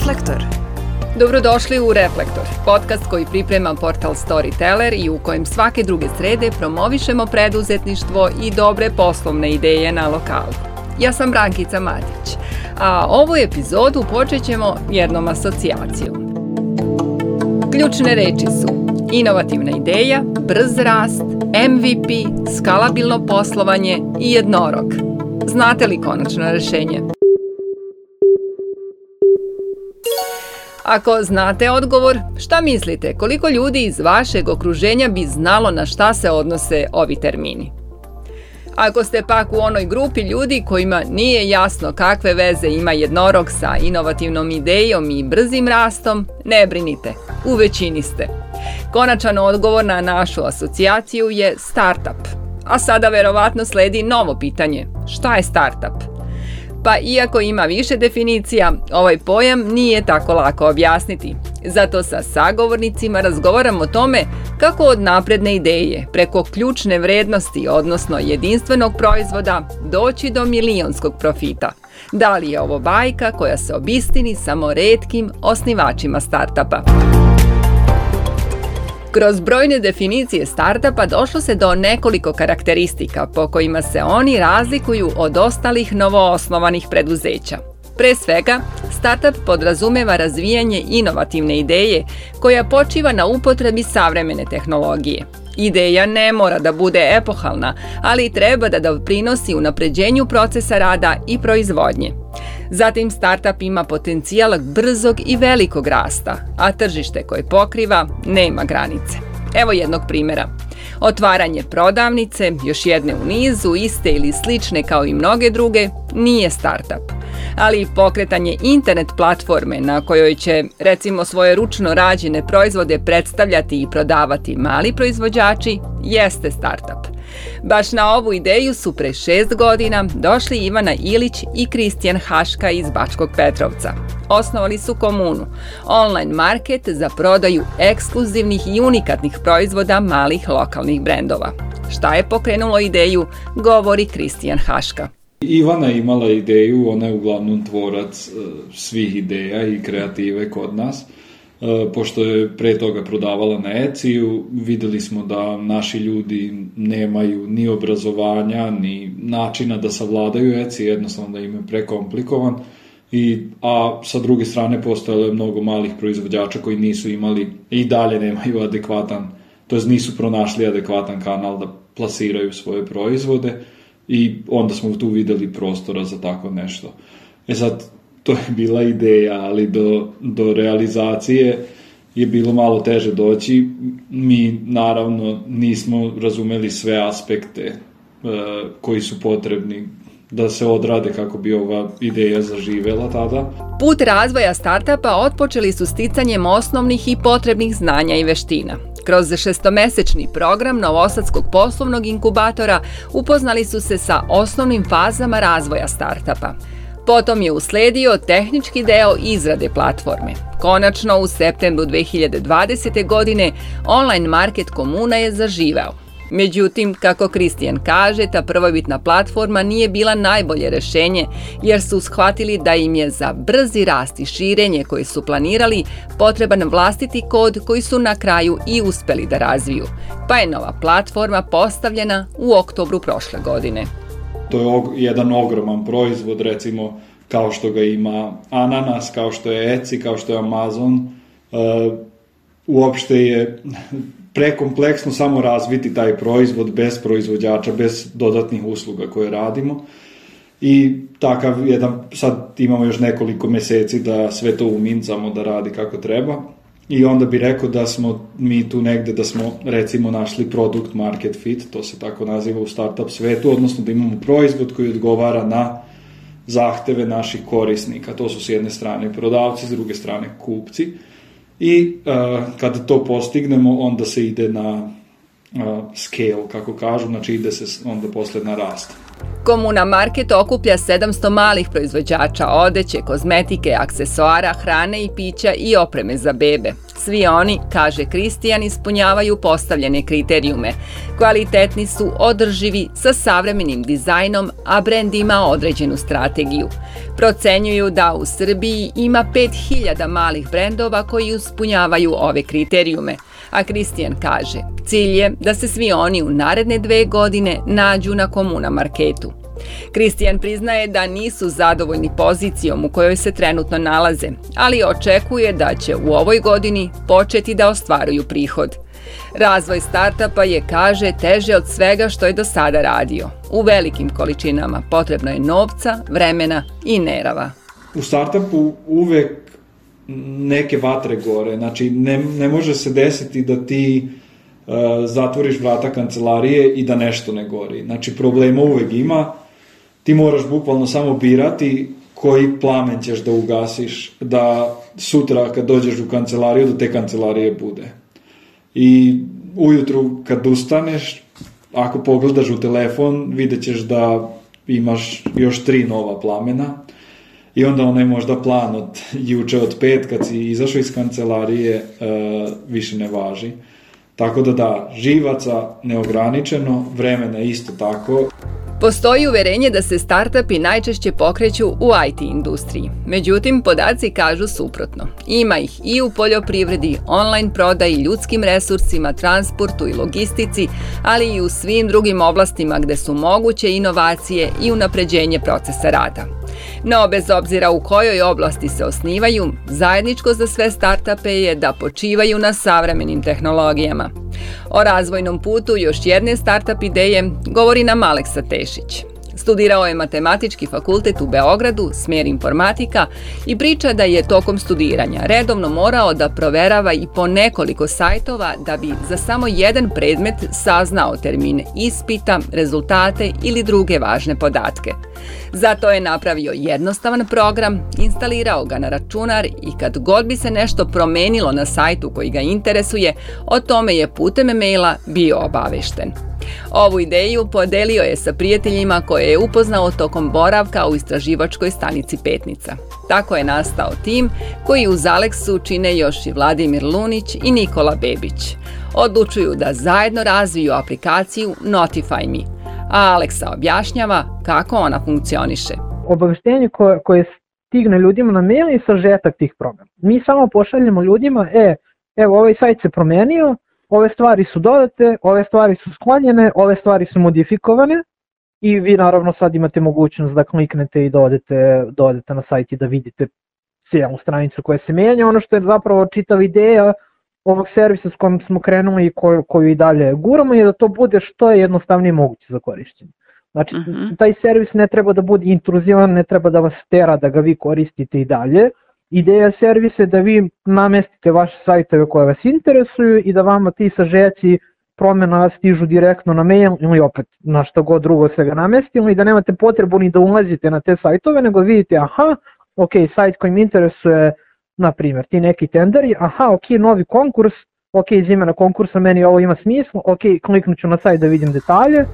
Reflektor. Dobrodošli u Reflektor, podcast koji priprema portal Storyteller i u kojem svake druge srede promovišemo preduzetništvo i dobre poslovne ideje na lokalu. Ja sam Brankica Matić, a ovu epizodu počet ćemo jednom asocijacijom. Ključne reči su inovativna ideja, brz rast, MVP, skalabilno poslovanje i jednorog. Znate li konačno rešenje? Ako znate odgovor, šta mislite koliko ljudi iz vašeg okruženja bi znalo na šta se odnose ovi termini? Ako ste pak u onoj grupi ljudi kojima nije jasno kakve veze ima jednorog sa inovativnom idejom i brzim rastom, ne brinite, u većini ste. Konačan odgovor na našu asocijaciju je startup. A sada verovatno sledi novo pitanje. Šta je startup? Pa iako ima više definicija, ovaj pojam nije tako lako objasniti. Zato sa sagovornicima razgovaram o tome kako od napredne ideje, preko ključne vrednosti, odnosno jedinstvenog proizvoda, doći do milionskog profita. Da li je ovo bajka koja se obistini samo redkim osnivačima startapa? Kroz brojne definicije startupa došlo se do nekoliko karakteristika po kojima se oni razlikuju od ostalih novoosnovanih preduzeća. Pre svega, startup podrazumeva razvijanje inovativne ideje koja počiva na upotrebi savremene tehnologije. Ideja ne mora da bude epohalna, ali treba da doprinosi unapređenju procesa rada i proizvodnje. Zatim startup ima potencijal brzog i velikog rasta, a tržište koje pokriva nema granice. Evo jednog primjera. Otvaranje prodavnice, još jedne u nizu, iste ili slične kao i mnoge druge, nije startup. Ali pokretanje internet platforme na kojoj će, recimo, svoje ručno rađene proizvode predstavljati i prodavati mali proizvođači, jeste startup. Baš na ovu ideju su pre šest godina došli Ivana Ilić i Kristijan Haška iz Bačkog Petrovca. Osnovali su komunu, online market za prodaju ekskluzivnih i unikatnih proizvoda malih lokalnih brendova. Šta je pokrenulo ideju, govori Kristijan Haška. Ivana je imala ideju, ona je uglavnom tvorac e, svih ideja i kreative kod nas. E, pošto je pre toga prodavala na Eciju, videli smo da naši ljudi nemaju ni obrazovanja, ni načina da savladaju Eci, jednostavno da im je prekomplikovan. I, a sa druge strane postojalo je mnogo malih proizvođača koji nisu imali i dalje nemaju adekvatan, to jest nisu pronašli adekvatan kanal da plasiraju svoje proizvode i onda smo tu videli prostora za tako nešto. E sad, to je bila ideja, ali do, do realizacije je bilo malo teže doći. Mi naravno nismo razumeli sve aspekte e, koji su potrebni da se odrade kako bi ova ideja zaživela tada. Put razvoja startapa otpočeli su sticanjem osnovnih i potrebnih znanja i veština. Kroz šestomesečni program Novosadskog poslovnog inkubatora upoznali su se sa osnovnim fazama razvoja startapa. Potom je usledio tehnički deo izrade platforme. Konačno, u septembru 2020. godine, online market komuna je zaživao. Međutim, kako Kristijan kaže, ta prvobitna platforma nije bila najbolje rešenje, jer su shvatili da im je za brzi rast i širenje koje su planirali potreban vlastiti kod koji su na kraju i uspeli da razviju. Pa je nova platforma postavljena u oktobru prošle godine. To je jedan ogroman proizvod, recimo kao što ga ima Ananas, kao što je Etsy, kao što je Amazon. Uh, uopšte je prekompleksno samo razviti taj proizvod bez proizvođača, bez dodatnih usluga koje radimo. I takav jedan, sad imamo još nekoliko meseci da sve to umincamo da radi kako treba. I onda bi rekao da smo mi tu negde, da smo recimo našli product market fit, to se tako naziva u startup svetu, odnosno da imamo proizvod koji odgovara na zahteve naših korisnika. To su s jedne strane prodavci, s druge strane kupci. I uh, kada to postignemo, onda se ide na uh, scale, kako kažu, znači ide se onda posle na rast. Komuna Market okuplja 700 malih proizvođača odeće, kozmetike, aksesoara, hrane i pića i opreme za bebe. Svi oni, kaže Kristijan, ispunjavaju postavljene kriterijume. Kvalitetni su, održivi, sa savremenim dizajnom, a brend ima određenu strategiju. Procenjuju da u Srbiji ima 5000 malih brendova koji ispunjavaju ove kriterijume – a Kristijan kaže, cilj je da se svi oni u naredne dve godine nađu na komuna marketu. Kristijan priznaje da nisu zadovoljni pozicijom u kojoj se trenutno nalaze, ali očekuje da će u ovoj godini početi da ostvaruju prihod. Razvoj startapa je, kaže, teže od svega što je do sada radio. U velikim količinama potrebno je novca, vremena i nerava. U startupu uvek neke vatre gore. Znači, ne, ne može se desiti da ti uh, zatvoriš vrata kancelarije i da nešto ne gori. Znači, problema uvek ima. Ti moraš bukvalno samo birati koji plamen ćeš da ugasiš, da sutra kad dođeš u kancelariju, da te kancelarije bude. I ujutru kad ustaneš, ako pogledaš u telefon, vidjet ćeš da imaš još tri nova plamena i onda onaj možda plan od juče od pet kad si izašao iz kancelarije uh, više ne važi. Tako da da, živaca neograničeno, vremena isto tako. Postoji uverenje da se startupi najčešće pokreću u IT industriji. Međutim, podaci kažu suprotno. Ima ih i u poljoprivredi, online prodaji, ljudskim resursima, transportu i logistici, ali i u svim drugim oblastima gde su moguće inovacije i unapređenje procesa rada. No, bez obzira u kojoj oblasti se osnivaju, zajedničko za sve startupe je da počivaju na savremenim tehnologijama. O razvojnom putu još jedne startup ideje govori nam Aleksa Tešić. Studirao je matematički fakultet u Beogradu, smjer informatika i priča da je tokom studiranja redovno morao da proverava i po nekoliko sajtova da bi za samo jedan predmet saznao termine ispita, rezultate ili druge važne podatke. Zato je napravio jednostavan program, instalirao ga na računar i kad god bi se nešto promenilo na sajtu koji ga interesuje, o tome je putem maila bio obavešten. Ovu ideju podelio je sa prijateljima koje je upoznao tokom boravka u istraživačkoj stanici Petnica. Tako je nastao tim koji uz Aleksu čine još i Vladimir Lunić i Nikola Bebić. Odlučuju da zajedno razviju aplikaciju Notify Me, a Aleksa objašnjava kako ona funkcioniše. Obaveštenje koje, koje stigne ljudima na mail i sažetak tih programa. Mi samo pošaljemo ljudima, e, evo ovaj sajt se promenio, ove stvari su dodate, ove stvari su sklonjene, ove stvari su modifikovane i vi naravno sad imate mogućnost da kliknete i dodete, dodete da na sajt i da vidite cijelu stranicu koja se menja. Ono što je zapravo čitav ideja ovog servisa s kojim smo krenuli i koju, koju i dalje guramo je da to bude što je jednostavnije moguće za korišćenje. Znači, uh mhm. -huh. taj servis ne treba da bude intruzivan, ne treba da vas tera da ga vi koristite i dalje, Ideja servisa je da vi namestite vaše sajtove koje vas interesuju i da vama ti sažeci promjena stižu direktno na mail ili opet na što god drugo se ga namestimo i da nemate potrebu ni da ulazite na te sajtove, nego vidite aha, ok, sajt koji mi interesuje, na primjer, ti neki tenderi, aha, ok, novi konkurs, ok, iz imena konkursa meni ovo ima smisla, ok, kliknut ću na sajt da vidim detalje,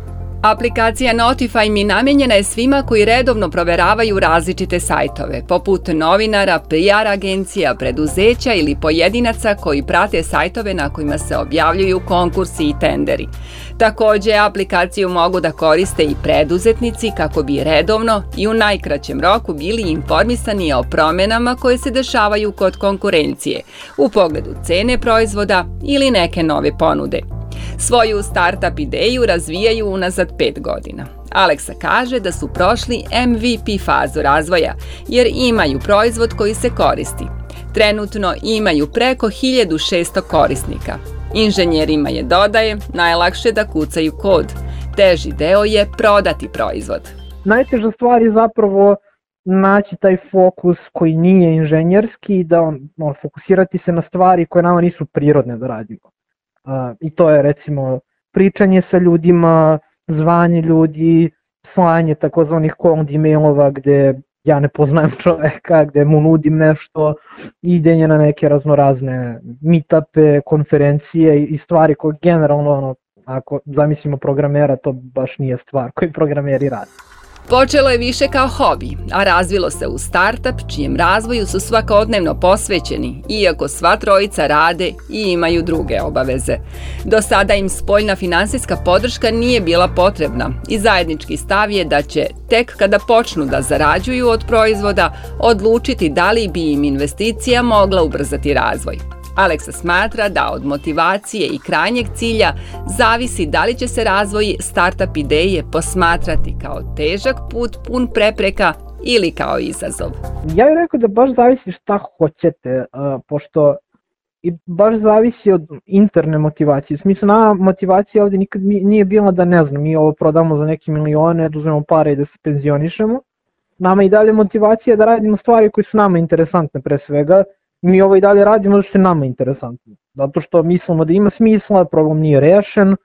Aplikacija Notify Mi namenjena je svima koji redovno proveravaju različite sajtove, poput novinara, PR agencija, preduzeća ili pojedinaca koji prate sajtove na kojima se objavljuju konkursi i tenderi. Takođe, aplikaciju mogu da koriste i preduzetnici kako bi redovno i u najkraćem roku bili informisani o promenama koje se dešavaju kod konkurencije u pogledu cene proizvoda ili neke nove ponude. Svoju startup ideju razvijaju unazad pet godina. Aleksa kaže da su prošli MVP fazu razvoja, jer imaju proizvod koji se koristi. Trenutno imaju preko 1600 korisnika. Inženjerima je dodaje najlakše da kucaju kod. Teži deo je prodati proizvod. Najteža stvar je zapravo naći taj fokus koji nije inženjerski, da on, on, fokusirati se na stvari koje nama nisu prirodne da radimo. I to je recimo pričanje sa ljudima, zvanje ljudi, slanje takozvanih cold emailova gde ja ne poznajem čoveka, gde mu nudim nešto, idenje na neke raznorazne meetupe, konferencije i stvari koje generalno, ono, ako zamislimo programera, to baš nije stvar koju programeri rade. Počelo je više kao hobi, a razvilo se u startup čijem razvoju su svakodnevno posvećeni, iako sva trojica rade i imaju druge obaveze. Do sada im spoljna finansijska podrška nije bila potrebna i zajednički stav je da će, tek kada počnu da zarađuju od proizvoda, odlučiti da li bi im investicija mogla ubrzati razvoj. Aleksa smatra da od motivacije i krajnjeg cilja zavisi da li će se razvoj startup ideje posmatrati kao težak put pun prepreka ili kao izazov. Ja bih rekao da baš zavisi šta hoćete, pošto i baš zavisi od interne motivacije. Smisla, nama motivacija ovde nikad nije bila da ne znam, mi ovo prodamo za neke milione, da uzmemo pare i da se penzionišemo. Nama i dalje motivacija da radimo stvari koje su nama interesantne pre svega, mi ovo i dalje radimo zato što je nama interesantno. Zato što mislimo da ima smisla, problem nije rešen,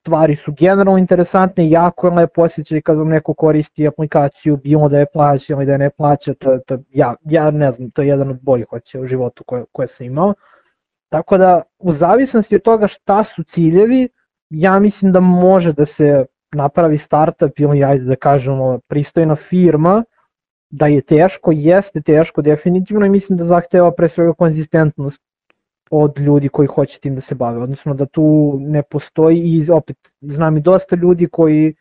stvari su generalno interesantne, jako je lepo osjećaj kad vam neko koristi aplikaciju, bilo da je plaća ili da je ne plaća, to, to, ja, ja ne znam, to je jedan od boljih hoće u životu koje, koje sam imao. Tako da, u zavisnosti od toga šta su ciljevi, ja mislim da može da se napravi startup ili, ajde da kažemo, pristojna firma, da je teško, jeste teško definitivno i mislim da zahteva pre svega konzistentnost od ljudi koji hoće tim da se bave, odnosno da tu ne postoji i opet znam i dosta ljudi koji,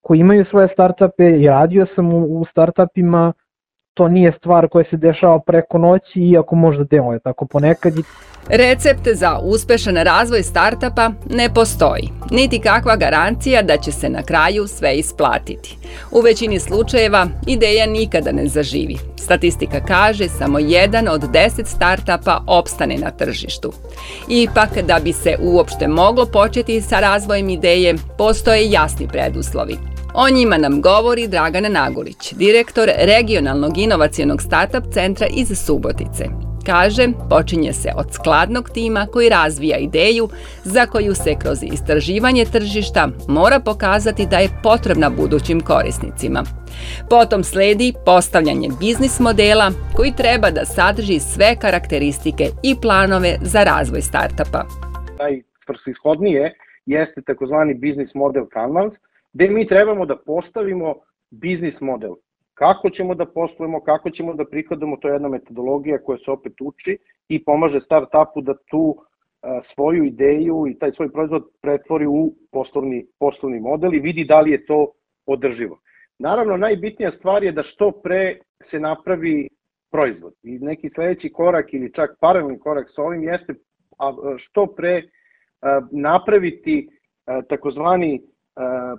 koji imaju svoje startupe i radio sam u, u startupima, to nije stvar koja se dešava preko noći, iako možda deluje tako ponekad. Recept za uspešan razvoj startapa ne postoji, niti kakva garancija da će se na kraju sve isplatiti. U većini slučajeva ideja nikada ne zaživi. Statistika kaže samo jedan od deset startapa opstane na tržištu. Ipak, da bi se uopšte moglo početi sa razvojem ideje, postoje jasni preduslovi – O njima nam govori Dragana Nagulić, direktor regionalnog inovacijonog startup centra iz Subotice. Kaže, počinje se od skladnog tima koji razvija ideju za koju se kroz istraživanje tržišta mora pokazati da je potrebna budućim korisnicima. Potom sledi postavljanje biznis modela koji treba da sadrži sve karakteristike i planove za razvoj startupa. Najprsishodnije jeste takozvani biznis model canvas, gde mi trebamo da postavimo biznis model. Kako ćemo da poslujemo, kako ćemo da prihodamo, to je jedna metodologija koja se opet uči i pomaže startupu da tu a, svoju ideju i taj svoj proizvod pretvori u poslovni, poslovni model i vidi da li je to održivo. Naravno, najbitnija stvar je da što pre se napravi proizvod. I neki sledeći korak ili čak paralelni korak sa ovim jeste što pre napraviti takozvani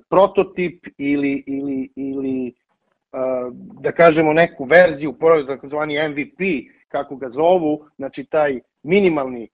prototip ili, ili, ili da kažemo neku verziju, takozvani MVP, kako ga zovu, znači taj minimalni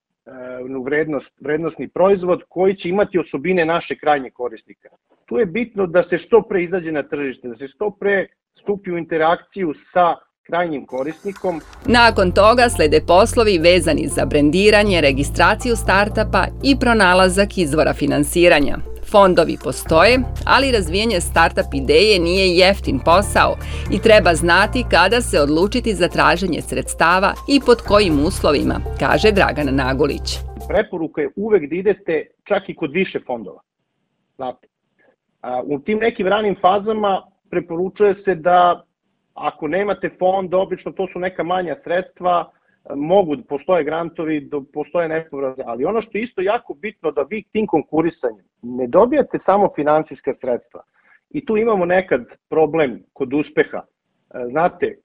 vrednost, vrednostni proizvod koji će imati osobine naše krajnje korisnika. Tu je bitno da se što pre izađe na tržište, da se što pre stupi u interakciju sa krajnjim korisnikom. Nakon toga slede poslovi vezani za brendiranje, registraciju startapa i pronalazak izvora finansiranja. Fondovi postoje, ali razvijanje startup ideje nije jeftin posao i treba znati kada se odlučiti za traženje sredstava i pod kojim uslovima, kaže Dragana Nagulić. Preporuka je uvek da idete čak i kod više fondova. Znate, u tim nekim ranim fazama preporučuje se da ako nemate fond, obično to su neka manja sredstva, mogu, postoje grantovi, postoje nepovratne, ali ono što je isto jako bitno da vi tim konkurisanjem ne dobijate samo finansijska sredstva. I tu imamo nekad problem kod uspeha. E, znate, e,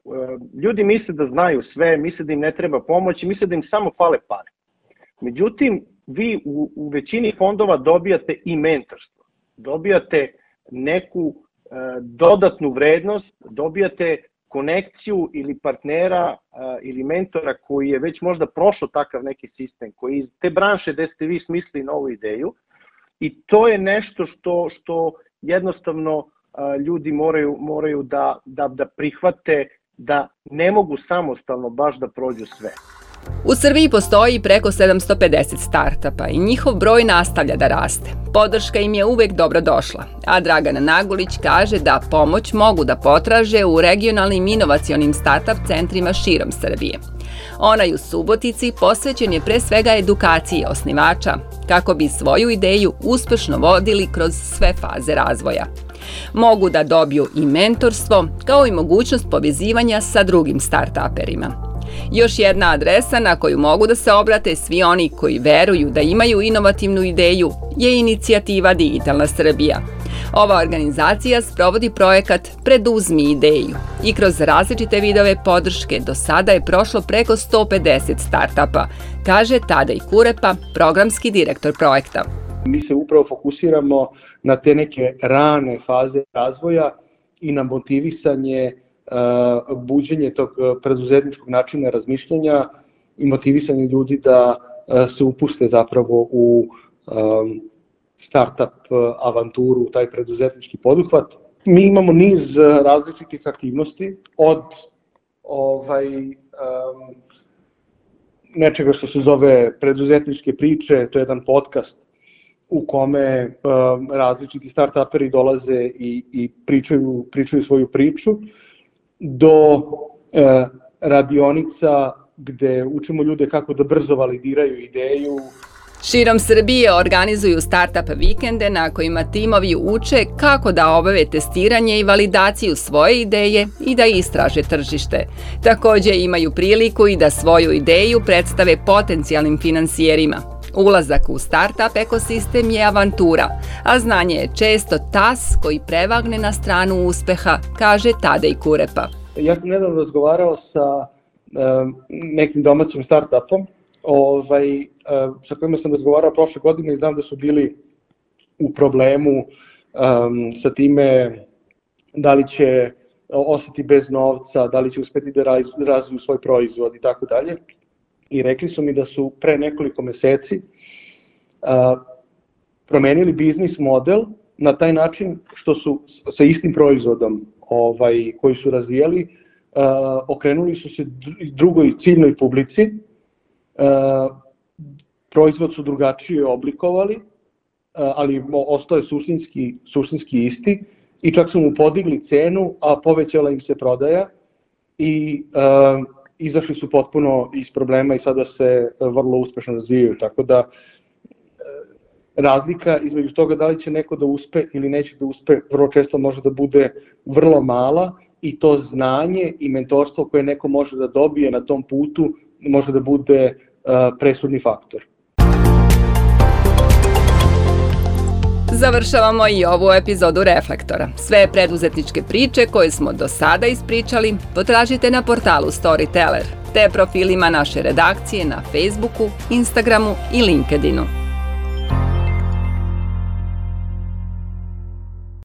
ljudi misle da znaju sve, misle da im ne treba pomoć i misle da im samo fale pare. Međutim, vi u, u većini fondova dobijate i mentorstvo, dobijate neku e, dodatnu vrednost, dobijate konekciju ili partnera ili mentora koji je već možda prošao takav neki sistem, koji iz te branše gde ste vi smislili novu ideju i to je nešto što, što jednostavno ljudi moraju, moraju da, da, da prihvate da ne mogu samostalno baš da prođu sve. U Srbiji postoji preko 750 startapa i njihov broj nastavlja da raste. Podrška im je uvek dobro došla, a Dragana Nagulić kaže da pomoć mogu da potraže u regionalnim inovacionim startup centrima širom Srbije. Onaj u Subotici posvećen je pre svega edukaciji osnivača, kako bi svoju ideju uspešno vodili kroz sve faze razvoja. Mogu da dobiju i mentorstvo, kao i mogućnost povezivanja sa drugim startuperima. Još jedna adresa na koju mogu da se obrate svi oni koji veruju da imaju inovativnu ideju je inicijativa Digitalna Srbija. Ova organizacija sprovodi projekat Preduzmi ideju i kroz različite vidove podrške do sada je prošlo preko 150 startapa, kaže Tadej Kurepa, programski direktor projekta. Mi se upravo fokusiramo na te neke rane faze razvoja i na motivisanje buđenje tog uh, preduzetničkog načina razmišljanja i motivisanje ljudi da uh, se upuste zapravo u um, startup avanturu, taj preduzetnički poduhvat. Mi imamo niz različitih aktivnosti od ovaj, um, nečega što se zove preduzetničke priče, to je jedan podcast u kome um, različiti startuperi dolaze i, i pričaju, pričaju svoju priču. Uh, do e, radionica gde učimo ljude kako da brzo validiraju ideju. Širom Srbije organizuju startup vikende na kojima timovi uče kako da obave testiranje i validaciju svoje ideje i da istraže tržište. Takođe imaju priliku i da svoju ideju predstave potencijalnim finansijerima. Ulazak u startup ekosistem je avantura, a znanje je često tas koji prevagne na stranu uspeha, kaže Tadej Kurepa. Ja sam nedavno razgovarao sa nekim domaćim startupom, ovaj, sa kojima sam razgovarao prošle godine i znam da su bili u problemu um, sa time da li će ostati bez novca, da li će uspeti da razviju svoj proizvod i tako dalje i rekli su mi da su pre nekoliko meseci a, promenili biznis model na taj način što su sa istim proizvodom ovaj, koji su razvijali, a, okrenuli su se drugoj ciljnoj publici, a, proizvod su drugačije oblikovali, ali ostao je suštinski, suštinski isti i čak su mu podigli cenu, a povećala im se prodaja i a, izašli su potpuno iz problema i sada se e, vrlo uspešno razvijaju, tako da e, razlika između toga da li će neko da uspe ili neće da uspe, vrlo često može da bude vrlo mala i to znanje i mentorstvo koje neko može da dobije na tom putu može da bude e, presudni faktor. Završavamo i ovu epizodu Reflektora. Sve preduzetničke priče koje smo do sada ispričali potražite na portalu Storyteller te profilima naše redakcije na Facebooku, Instagramu i LinkedInu.